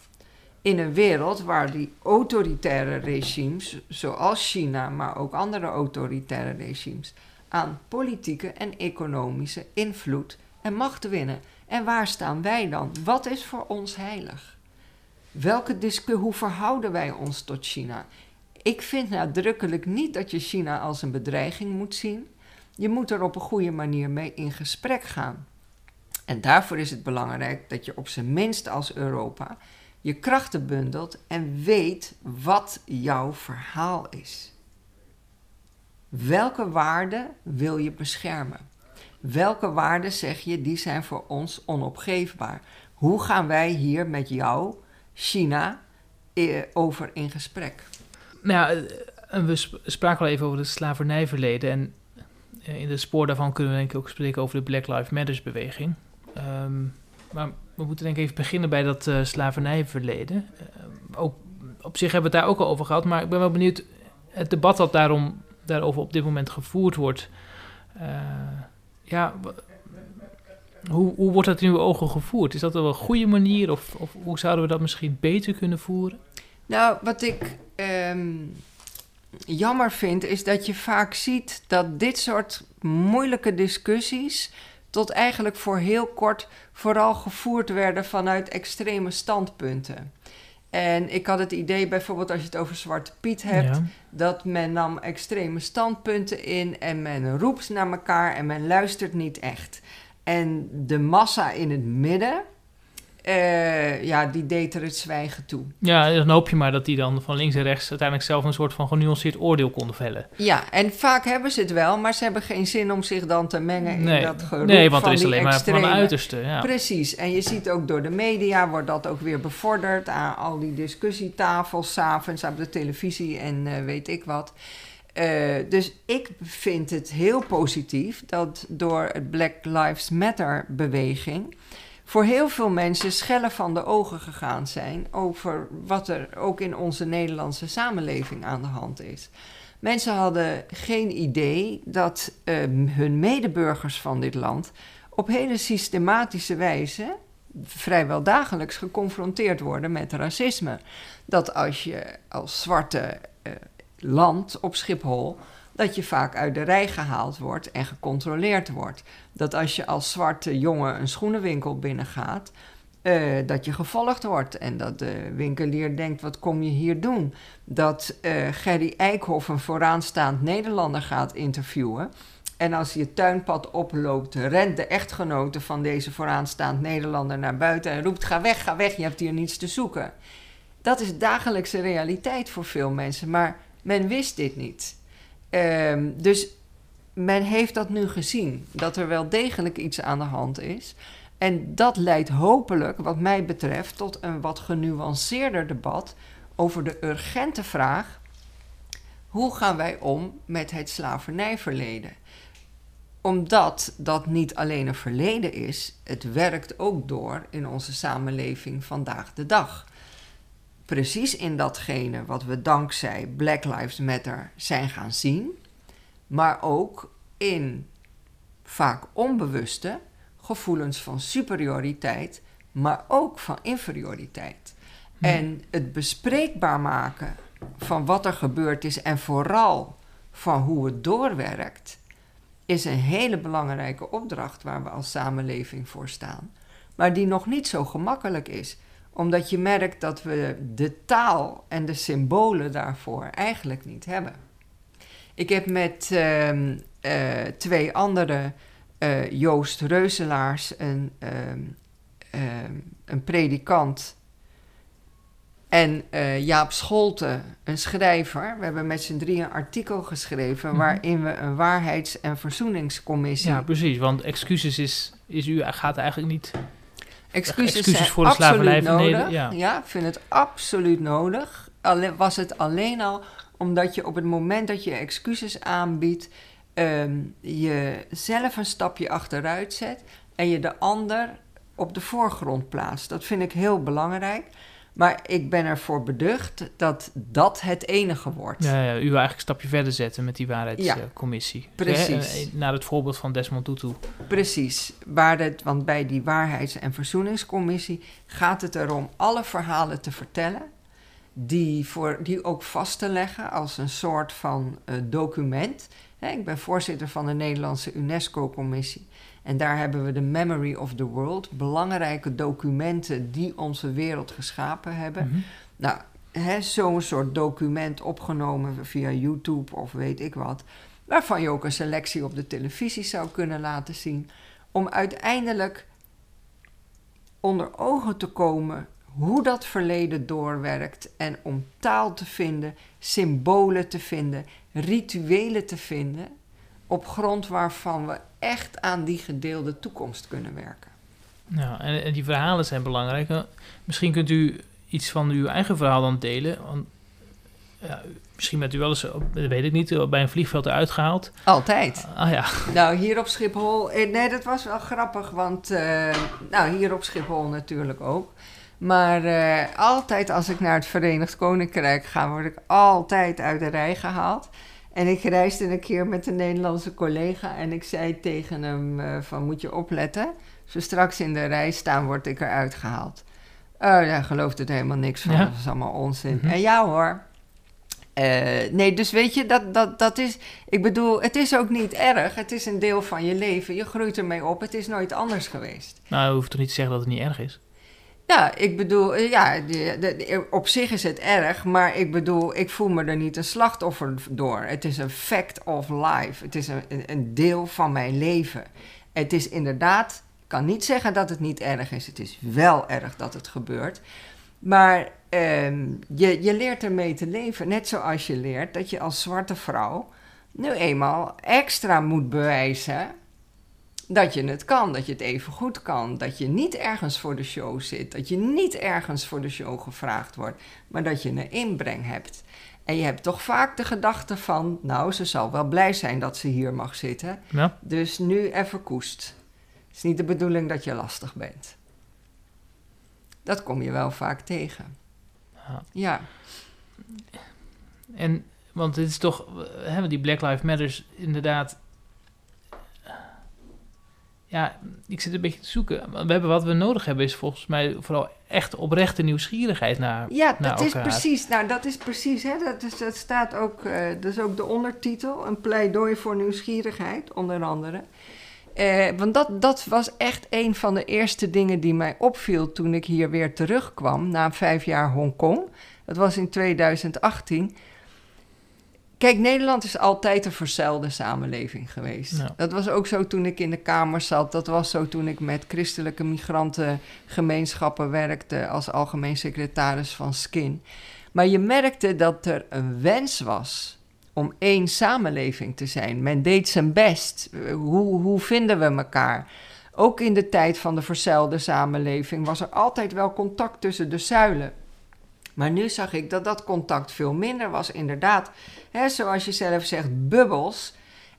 In een wereld waar die autoritaire regimes, zoals China, maar ook andere autoritaire regimes, aan politieke en economische invloed en macht winnen. En waar staan wij dan? Wat is voor ons heilig? Welke hoe verhouden wij ons tot China? Ik vind nadrukkelijk niet dat je China als een bedreiging moet zien. Je moet er op een goede manier mee in gesprek gaan. En daarvoor is het belangrijk dat je op zijn minst als Europa je krachten bundelt en weet wat jouw verhaal is. Welke waarden wil je beschermen? Welke waarden zeg je die zijn voor ons onopgeefbaar? Hoe gaan wij hier met jou, China, eh, over in gesprek? Nou ja, eh, we sp- spraken al even over het slavernijverleden. En eh, in de spoor daarvan kunnen we denk ik ook spreken over de Black Lives Matters beweging. Ehm, maar we moeten denk ik even beginnen bij dat eh, slavernijverleden. Eh, ook, op zich hebben we het daar ook al over gehad. Maar ik ben wel benieuwd, het debat dat daarom, daarover op dit moment gevoerd wordt. ja, hoe, hoe wordt dat in uw ogen gevoerd? Is dat op een goede manier? Of, of hoe zouden we dat misschien beter kunnen voeren? Nou, wat ik ehm, jammer vind, is dat je vaak ziet dat dit soort moeilijke discussies tot eigenlijk voor heel kort vooral gevoerd werden vanuit extreme standpunten. En ik had het idee, bijvoorbeeld als je het over Zwarte Piet hebt, Ja. dat men nam extreme standpunten in en men roept naar elkaar en men luistert niet echt. En de massa in het midden, eh, ja, die deed er het zwijgen toe. Ja, dan hoop je maar dat die dan van links en rechts uiteindelijk zelf een soort van genuanceerd oordeel konden vellen. Ja, en vaak hebben ze het wel, maar ze hebben geen zin om zich dan te mengen in Nee, dat geroep nee want van er is alleen maar van de uiterste. Ja. Precies, en je ziet ook door de media wordt dat ook weer bevorderd aan al die discussietafels, s'avonds op de televisie en eh, weet ik wat. Eh, dus ik vind het heel positief dat door het Black Lives Matter beweging voor heel veel mensen schellen van de ogen gegaan zijn over wat er ook in onze Nederlandse samenleving aan de hand is. Mensen hadden geen idee dat eh, hun medeburgers van dit land op hele systematische wijze vrijwel dagelijks geconfronteerd worden met racisme. Dat als je als zwarte eh, land op Schiphol, dat je vaak uit de rij gehaald wordt en gecontroleerd wordt. Dat als je als zwarte jongen een schoenenwinkel binnengaat, eh, dat je gevolgd wordt en dat de winkelier denkt, wat kom je hier doen? Dat eh, Gerry Eikhoff een vooraanstaand Nederlander gaat interviewen. En als hij het tuinpad oploopt, rent de echtgenote van deze vooraanstaand Nederlander naar buiten en roept: Ga weg, ga weg, je hebt hier niets te zoeken. Dat is dagelijkse realiteit voor veel mensen, maar men wist dit niet. Ehm, dus men heeft dat nu gezien, dat er wel degelijk iets aan de hand is. En dat leidt hopelijk, wat mij betreft, tot een wat genuanceerder debat over de urgente vraag: hoe gaan wij om met het slavernijverleden? omdat dat niet alleen een verleden is, het werkt ook door in onze samenleving vandaag de dag. Precies in datgene wat we dankzij Black Lives Matter zijn gaan zien, maar ook in vaak onbewuste gevoelens van superioriteit, maar ook van inferioriteit. Hm. En het bespreekbaar maken van wat er gebeurd is en vooral van hoe het doorwerkt, is een hele belangrijke opdracht waar we als samenleving voor staan. Maar die nog niet zo gemakkelijk is, omdat je merkt dat we de taal en de symbolen daarvoor eigenlijk niet hebben. Ik heb met ehm, eh, twee andere, eh, Joost Reuselaars, een, ehm, ehm, een predikant, en eh, Jaap Scholte, een schrijver. We hebben met z'n drieën een artikel geschreven... Mhm. waarin we een waarheids- en verzoeningscommissie... Ja, precies. Want excuses is, is u gaat eigenlijk niet. excuses, voor de slavernij nodig. Ja, ik vind het absoluut nodig. Alleen, was het alleen al omdat je op het moment dat je excuses aanbiedt... ehm, je zelf een stapje achteruit zet... en je de ander op de voorgrond plaatst. Dat vind ik heel belangrijk... Maar ik ben ervoor beducht dat dat het enige wordt. Ja, ja, u wil eigenlijk een stapje verder zetten met die waarheidscommissie. precies. Eh, Naar het voorbeeld van Desmond Tutu. Precies. Waar het, want bij die Waarheids- en Verzoeningscommissie gaat het erom alle verhalen te vertellen. Die, voor, die ook vast te leggen als een soort van eh, document. Ik ben voorzitter van de Nederlandse UNESCO-commissie. En daar hebben we de Memory of the World. Belangrijke documenten die onze wereld geschapen hebben. Mhm. Nou, zo'n soort document opgenomen via YouTube of weet ik wat. Waarvan je ook een selectie op de televisie zou kunnen laten zien. Om uiteindelijk onder ogen te komen hoe dat verleden doorwerkt. En om taal te vinden, symbolen te vinden, rituelen te vinden. Op grond waarvan we echt aan die gedeelde toekomst kunnen werken. Ja, en, en die verhalen zijn belangrijk. Eh, Misschien kunt u iets van uw eigen verhaal dan delen. Want, ja, misschien bent u wel eens, dat weet ik niet, bij een vliegveld eruit gehaald. Altijd. Ah ja, Nou, hier op Schiphol. eh, Nee, dat was wel grappig, want. eh, nou, hier op Schiphol natuurlijk ook. Maar eh, altijd als ik naar het Verenigd Koninkrijk ga, word ik altijd uit de rij gehaald. En ik reisde een keer met een Nederlandse collega en ik zei tegen hem: eh, van moet je opletten. Als we straks in de rij staan, word ik eruit gehaald. Oh, daar geloofde er helemaal niks van. Ja. Dat is allemaal onzin. Mhm. En ja hoor. Eh, nee, dus weet je, dat, dat, dat is. Ik bedoel, het is ook niet erg. Het is een deel van je leven. Je groeit ermee op. Het is nooit anders geweest. nou, u hoeft toch niet te zeggen dat het niet erg is? Ja, ik bedoel, eh, ja, de- de- op zich is het erg, maar ik bedoel, ik voel me er niet een slachtoffer door. Het is een fact of life. Het is een, een- een deel van mijn leven. Het is inderdaad, ik kan niet zeggen dat het niet erg is. Het is wel erg dat het gebeurt. Maar ehm, je, je leert ermee te leven. Net zoals je leert dat je als zwarte vrouw nu eenmaal extra moet bewijzen dat je het kan, dat je het even goed kan, dat je niet ergens voor de show zit, dat je niet ergens voor de show gevraagd wordt, maar dat je een inbreng hebt. En je hebt toch vaak de gedachte van, nou, ze zal wel blij zijn dat ze hier mag zitten, Ja? dus nu even koest. Het is niet de bedoeling dat je lastig bent. Dat kom je wel vaak tegen. Ja. Ja, En, want het is toch, eh, hè, die Black Lives Matters, inderdaad. Ja, ik zit een beetje te zoeken. We hebben, wat we nodig hebben is volgens mij vooral echt oprechte nieuwsgierigheid naar. ja naar dat is precies. Nou, dat is precies. Hè, dat, is, dat staat ook. eh, dat is ook de ondertitel. Een pleidooi voor nieuwsgierigheid, onder andere. Eh, want dat, dat was echt een van de eerste dingen die mij opviel toen ik hier weer terugkwam na vijf jaar Hongkong. Dat was in 2018. Kijk, Nederland is altijd een verzuilde samenleving geweest. Ja. Dat was ook zo toen ik in de Kamer zat. Dat was zo toen ik met christelijke migrantengemeenschappen werkte als algemeen secretaris van Skin. Maar je merkte dat er een wens was om één samenleving te zijn. Men deed zijn best. Hoe, hoe vinden we elkaar? Ook in de tijd van de verzuilde samenleving was er altijd wel contact tussen de zuilen. Maar nu zag ik dat dat contact veel minder was. Inderdaad, hè, zoals je zelf zegt, bubbels.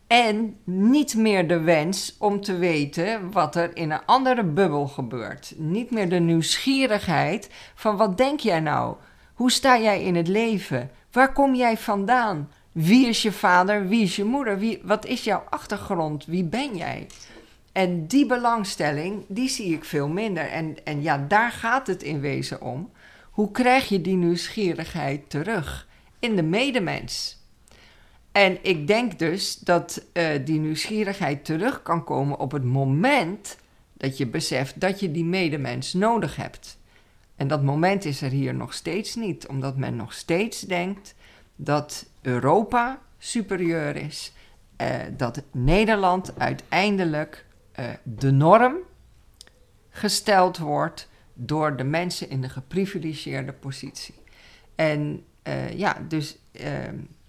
En niet meer de wens om te weten wat er in een andere bubbel gebeurt. Niet meer de nieuwsgierigheid van wat denk jij nou? Hoe sta jij in het leven? Waar kom jij vandaan? Wie is je vader? Wie is je moeder? Wie, wat is jouw achtergrond? Wie ben jij? En die belangstelling, die zie ik veel minder. En, en ja, daar gaat het in wezen om. Hoe krijg je die nieuwsgierigheid terug in de medemens? En ik denk dus dat uh, die nieuwsgierigheid terug kan komen op het moment dat je beseft dat je die medemens nodig hebt. En dat moment is er hier nog steeds niet, omdat men nog steeds denkt dat Europa superieur is, uh, dat Nederland uiteindelijk uh, de norm gesteld wordt door de mensen in de geprivilegeerde positie. En uh, ja, dus uh,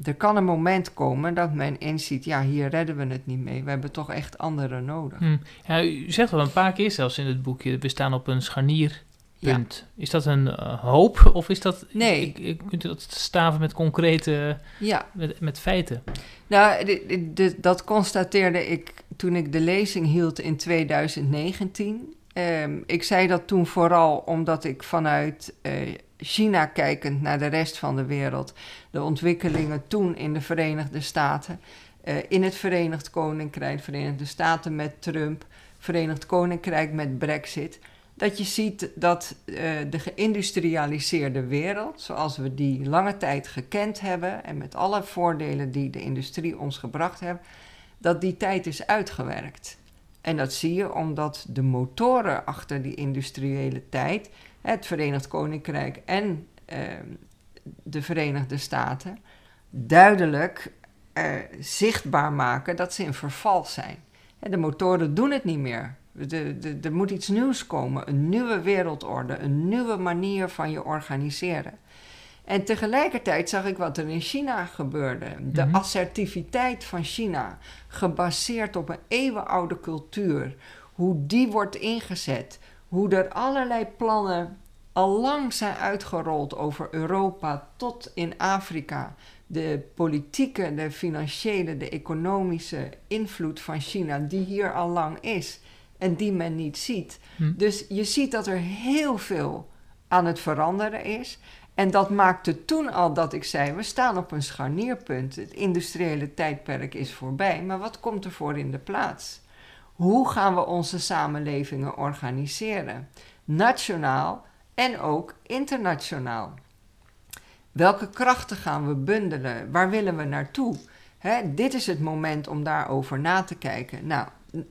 er kan een moment komen dat men inziet, ja, hier redden we het niet mee. We hebben toch echt anderen nodig. Hm. Ja, u zegt wel een paar keer zelfs in het boekje, we staan op een scharnierpunt. Ja. Is dat een uh, hoop of is dat... Nee. Ik, ik, kunt u dat staven met concrete... Ja. Met, met feiten? Nou, de, de, dat constateerde ik toen ik de lezing hield in 2019. Um, ik zei dat toen vooral omdat ik vanuit uh, China kijkend naar de rest van de wereld, de ontwikkelingen toen in de Verenigde Staten, uh, in het Verenigd Koninkrijk, Verenigde Staten met Trump, Verenigd Koninkrijk met Brexit, dat je ziet dat uh, de geïndustrialiseerde wereld, zoals we die lange tijd gekend hebben en met alle voordelen die de industrie ons gebracht heeft, dat die tijd is uitgewerkt. En dat zie je omdat de motoren achter die industriële tijd, het Verenigd Koninkrijk en uh, de Verenigde Staten, duidelijk uh, zichtbaar maken dat ze in verval zijn. De motoren doen het niet meer. Er moet iets nieuws komen, een nieuwe wereldorde, een nieuwe manier van je organiseren. En tegelijkertijd zag ik wat er in China gebeurde. De mm -hmm. assertiviteit van China, gebaseerd op een eeuwenoude cultuur. Hoe die wordt ingezet. Hoe er allerlei plannen al lang zijn uitgerold over Europa tot in Afrika. De politieke, de financiële, de economische invloed van China, die hier al lang is en die men niet ziet. Hm. Dus je ziet dat er heel veel aan het veranderen is. En dat maakte toen al dat ik zei: we staan op een scharnierpunt. Het industriële tijdperk is voorbij. Maar wat komt er voor in de plaats? Hoe gaan we onze samenlevingen organiseren? Nationaal en ook internationaal. Welke krachten gaan we bundelen? Waar willen we naartoe? Dit is het moment om daarover na te kijken. Nou,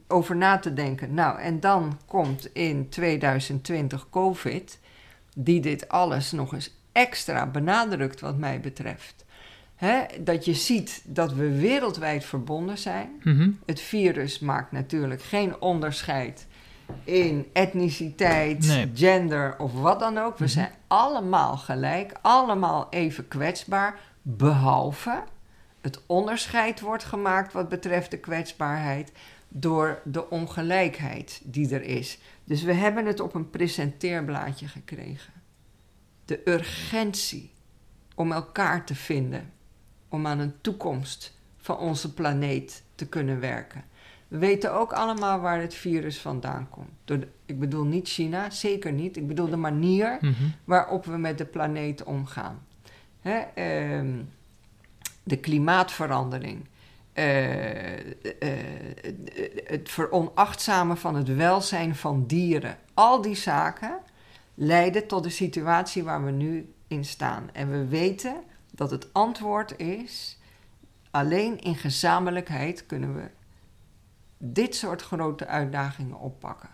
over na te denken. Nou, en dan komt in 2020 COVID, die dit alles nog eens extra benadrukt wat mij betreft. Hè, dat je ziet dat we wereldwijd verbonden zijn. Mhm. Het virus maakt natuurlijk geen onderscheid in etniciteit, Nee. gender of wat dan ook. We Mhm. zijn allemaal gelijk, allemaal even kwetsbaar, behalve het onderscheid wordt gemaakt wat betreft de kwetsbaarheid door de ongelijkheid die er is. Dus we hebben het op een presenteerblaadje gekregen. De urgentie om elkaar te vinden, om aan een toekomst van onze planeet te kunnen werken. We weten ook allemaal waar het virus vandaan komt. Door de- ik bedoel niet China, zeker niet. Ik bedoel de manier Mhm. waarop we met de planeet omgaan. Hè, ehm, de klimaatverandering. eh, eh, het veronachtzamen van het welzijn van dieren. Al die zaken leiden tot de situatie waar we nu in staan. En we weten dat het antwoord is: alleen in gezamenlijkheid kunnen we dit soort grote uitdagingen oppakken.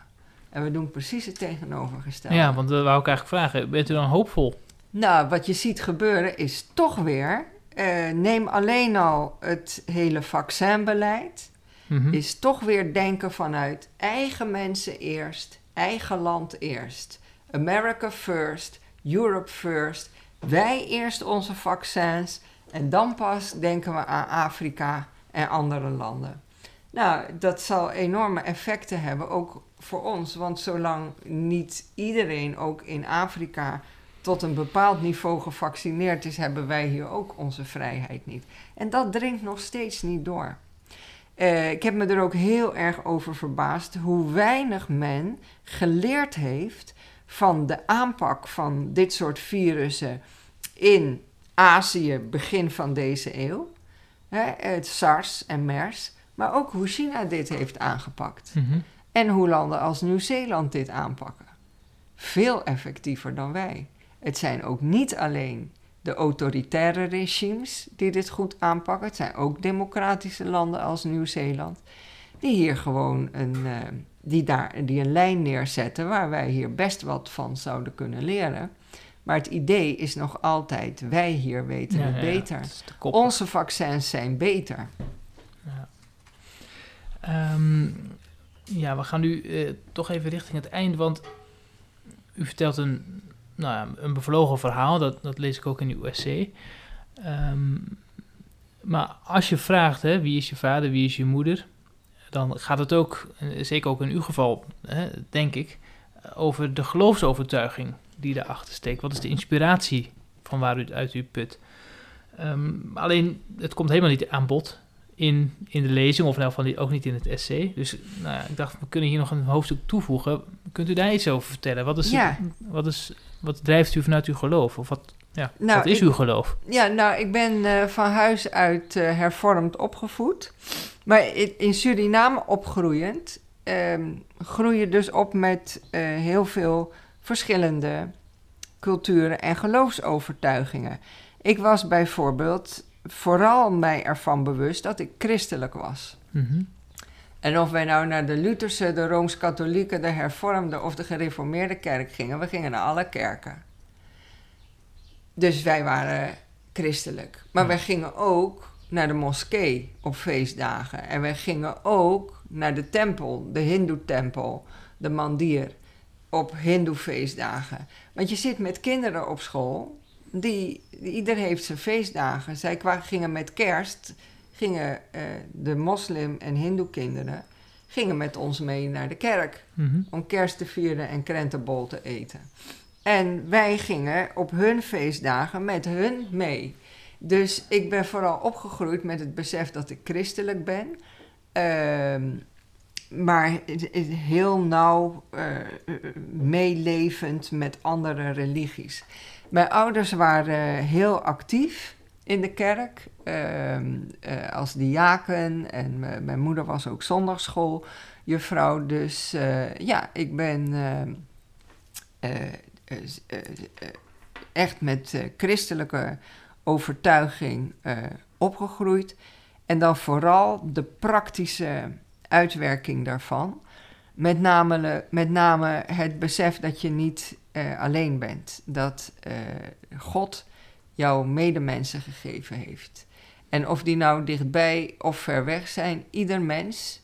En we doen precies het tegenovergestelde. Ja, want dat wou ik eigenlijk vragen. Bent u dan hoopvol? Nou, wat je ziet gebeuren is toch weer. eh, neem alleen al het hele vaccinbeleid. Mhm. Is toch weer denken vanuit eigen mensen eerst, eigen land eerst. America first, Europe first. Wij eerst onze vaccins. En dan pas denken we aan Afrika en andere landen. Nou, dat zal enorme effecten hebben, ook voor ons. Want zolang niet iedereen, ook in Afrika, tot een bepaald niveau gevaccineerd is, hebben wij hier ook onze vrijheid niet. En dat dringt nog steeds niet door. Eh, ik heb me er ook heel erg over verbaasd hoe weinig men geleerd heeft van de aanpak van dit soort virussen in Azië begin van deze eeuw. Hè, het SARS en MERS, maar ook hoe China dit heeft aangepakt. Mhm. En hoe landen als Nieuw-Zeeland dit aanpakken. Veel effectiever dan wij. Het zijn ook niet alleen de autoritaire regimes die dit goed aanpakken. Het zijn ook democratische landen als Nieuw-Zeeland. Die hier gewoon een, uh, die daar, die een lijn neerzetten waar wij hier best wat van zouden kunnen leren. Maar het idee is nog altijd, wij hier weten Ja, het ja, beter. het. Onze vaccins zijn beter. Ja. Ehm, ja, we gaan nu eh, toch even richting het eind, want u vertelt een, nou ja, een bevlogen verhaal, dat, dat lees ik ook in uw essay. Ehm, maar als je vraagt, hè, wie is je vader, wie is je moeder, dan gaat het ook, eh, zeker ook in uw geval, hè, denk ik, over de geloofsovertuiging die daarachter steekt. Wat is de inspiratie van waaruit uit u put? Ehm, alleen, het komt helemaal niet aan bod in, in de lezing, of in elk geval ook niet in het essay. Dus nou ja, ik dacht, we kunnen hier nog een hoofdstuk toevoegen. Kunt u daar iets over vertellen? Wat, is, Ja. wat, is, wat drijft u vanuit uw geloof? Of wat, ja, Nou, wat is ik- uw geloof? Ja, nou, ik ben eh, van huis uit eh, hervormd opgevoed. Maar in, in Suriname opgroeiend ehm, groei je dus op met eh, heel veel verschillende culturen en geloofsovertuigingen. Ik was bijvoorbeeld vooral mij ervan bewust dat ik christelijk was. Mhm. En of wij nou naar de Lutherse, de Rooms-Katholieke, de Hervormde of de Gereformeerde kerk gingen, we gingen naar alle kerken. Dus wij waren christelijk. Maar Ja. wij gingen ook naar de moskee op feestdagen. En wij gingen ook naar de tempel, de Hindoe-tempel, de mandir, op Hindoe-feestdagen. Want je zit met kinderen op school, die, ieder heeft zijn feestdagen. Zij gingen met kerst, gingen eh, de moslim- en hindoe-kinderen gingen met ons mee naar de kerk Mhm. om kerst te vieren en krentenbol te eten. En wij gingen op hun feestdagen met hun mee. Dus ik ben vooral opgegroeid met het besef dat ik christelijk ben. Ehm, maar heel nauw eh, meelevend met andere religies. Mijn ouders waren heel actief in de kerk ehm, eh, als diaken. En mijn moeder was ook zondagschooljuffrouw. Dus eh, ja, ik ben eh, eh, eh, echt met christelijke overtuiging opgegroeid. En dan vooral de praktische uitwerking daarvan. Met name, met name het besef dat je niet alleen bent. Dat God jouw medemensen gegeven heeft. En of die nou dichtbij of ver weg zijn, ieder mens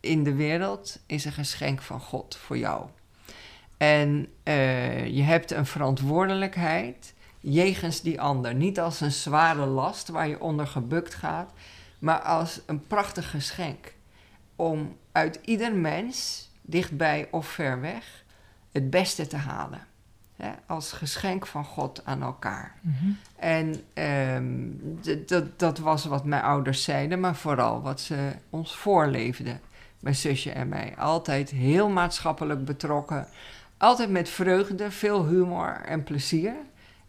in de wereld is een geschenk van God voor jou. En eh, je hebt een verantwoordelijkheid jegens die ander. Niet als een zware last waar je onder gebukt gaat, maar als een prachtig geschenk. Om uit ieder mens, dichtbij of ver weg, het beste te halen. Hè, als geschenk van God aan elkaar. Mhm. En ehm, dat was wat mijn ouders zeiden, maar vooral wat ze ons voorleefden. Mijn zusje en mij. Altijd heel maatschappelijk betrokken. Altijd met vreugde, veel humor en plezier.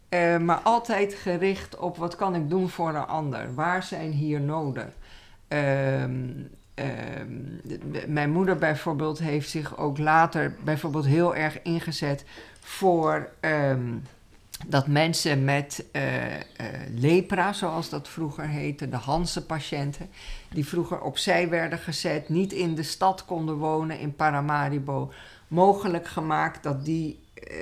Eh, maar altijd gericht op wat kan ik doen voor een ander? Waar zijn hier noden? Ehm, ehm, mijn moeder bijvoorbeeld heeft zich ook later bijvoorbeeld heel erg ingezet voor ehm, dat mensen met eh, eh, lepra, zoals dat vroeger heette, de Hansen-patiënten, die vroeger opzij werden gezet, niet in de stad konden wonen in Paramaribo, mogelijk gemaakt dat die eh,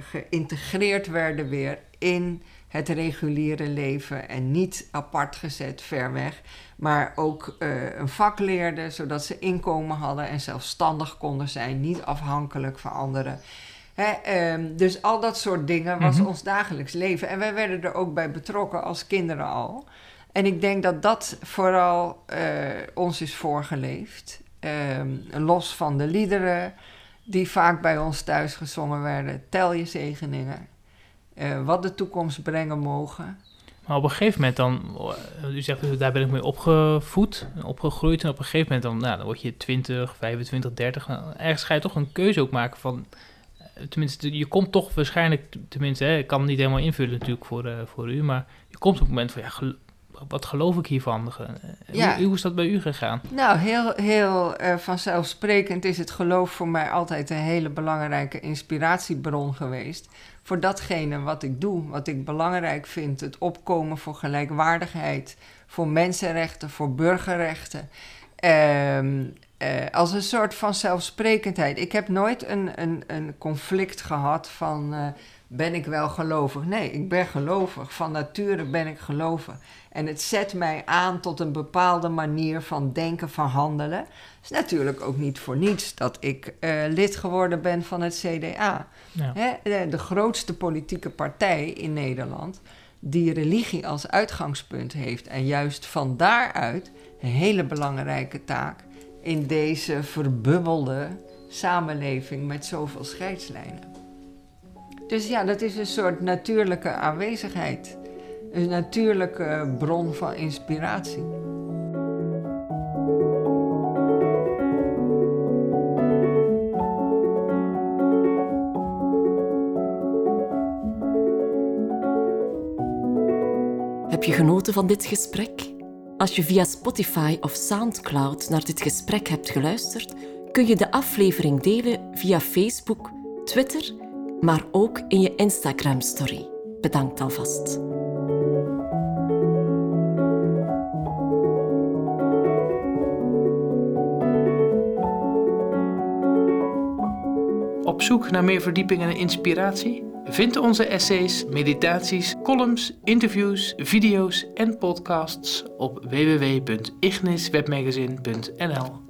geïntegreerd werden weer in het reguliere leven en niet apart gezet ver weg, maar ook eh, een vak leerden zodat ze inkomen hadden en zelfstandig konden zijn, niet afhankelijk van anderen. Hè, ehm, dus al dat soort dingen was Mhm. ons dagelijks leven. En wij werden er ook bij betrokken als kinderen al. En ik denk dat dat vooral eh, ons is voorgeleefd. Ehm, los van de liederen die vaak bij ons thuis gezongen werden. Tel je zegeningen. Eh, wat de toekomst brengen mogen. Maar op een gegeven moment dan, eh, u zegt daar ben ik mee opgevoed, opgegroeid. En op een gegeven moment dan, nou, dan word je 20, 25, 30. Nou, ergens ga je toch een keuze ook maken van, eh, tenminste, je komt toch waarschijnlijk, tenminste, hè, ik kan het niet helemaal invullen natuurlijk voor, voor u, maar je komt op het moment van, ja, wat geloof ik hiervan? Ja. Hoe, hoe, is dat bij u gegaan? Nou, heel, heel uh, vanzelfsprekend is het geloof voor mij altijd een hele belangrijke inspiratiebron geweest voor datgene wat ik doe, wat ik belangrijk vind. Het opkomen voor gelijkwaardigheid, voor mensenrechten, voor burgerrechten. Ehm, eh, als een soort van zelfsprekendheid. Ik heb nooit een, een, een conflict gehad van uh, ben ik wel gelovig? Nee, ik ben gelovig. Van nature ben ik gelovig. En het zet mij aan tot een bepaalde manier van denken, van handelen. Het is natuurlijk ook niet voor niets dat ik uh, lid geworden ben van het CDA. Ja. Hè, de, de, grootste politieke partij in Nederland die religie als uitgangspunt heeft. En juist van daaruit een hele belangrijke taak in deze verbubbelde samenleving met zoveel scheidslijnen. Dus ja, dat is een soort natuurlijke aanwezigheid. Een natuurlijke bron van inspiratie. Heb je genoten van dit gesprek? Als je via Spotify of SoundCloud naar dit gesprek hebt geluisterd, kun je de aflevering delen via Facebook, Twitter, maar ook in je Instagram-story. Bedankt alvast. Op zoek naar meer verdieping en inspiratie? Vind onze essays, meditaties, columns, interviews, video's en podcasts op www.igniswebmagazine.nl.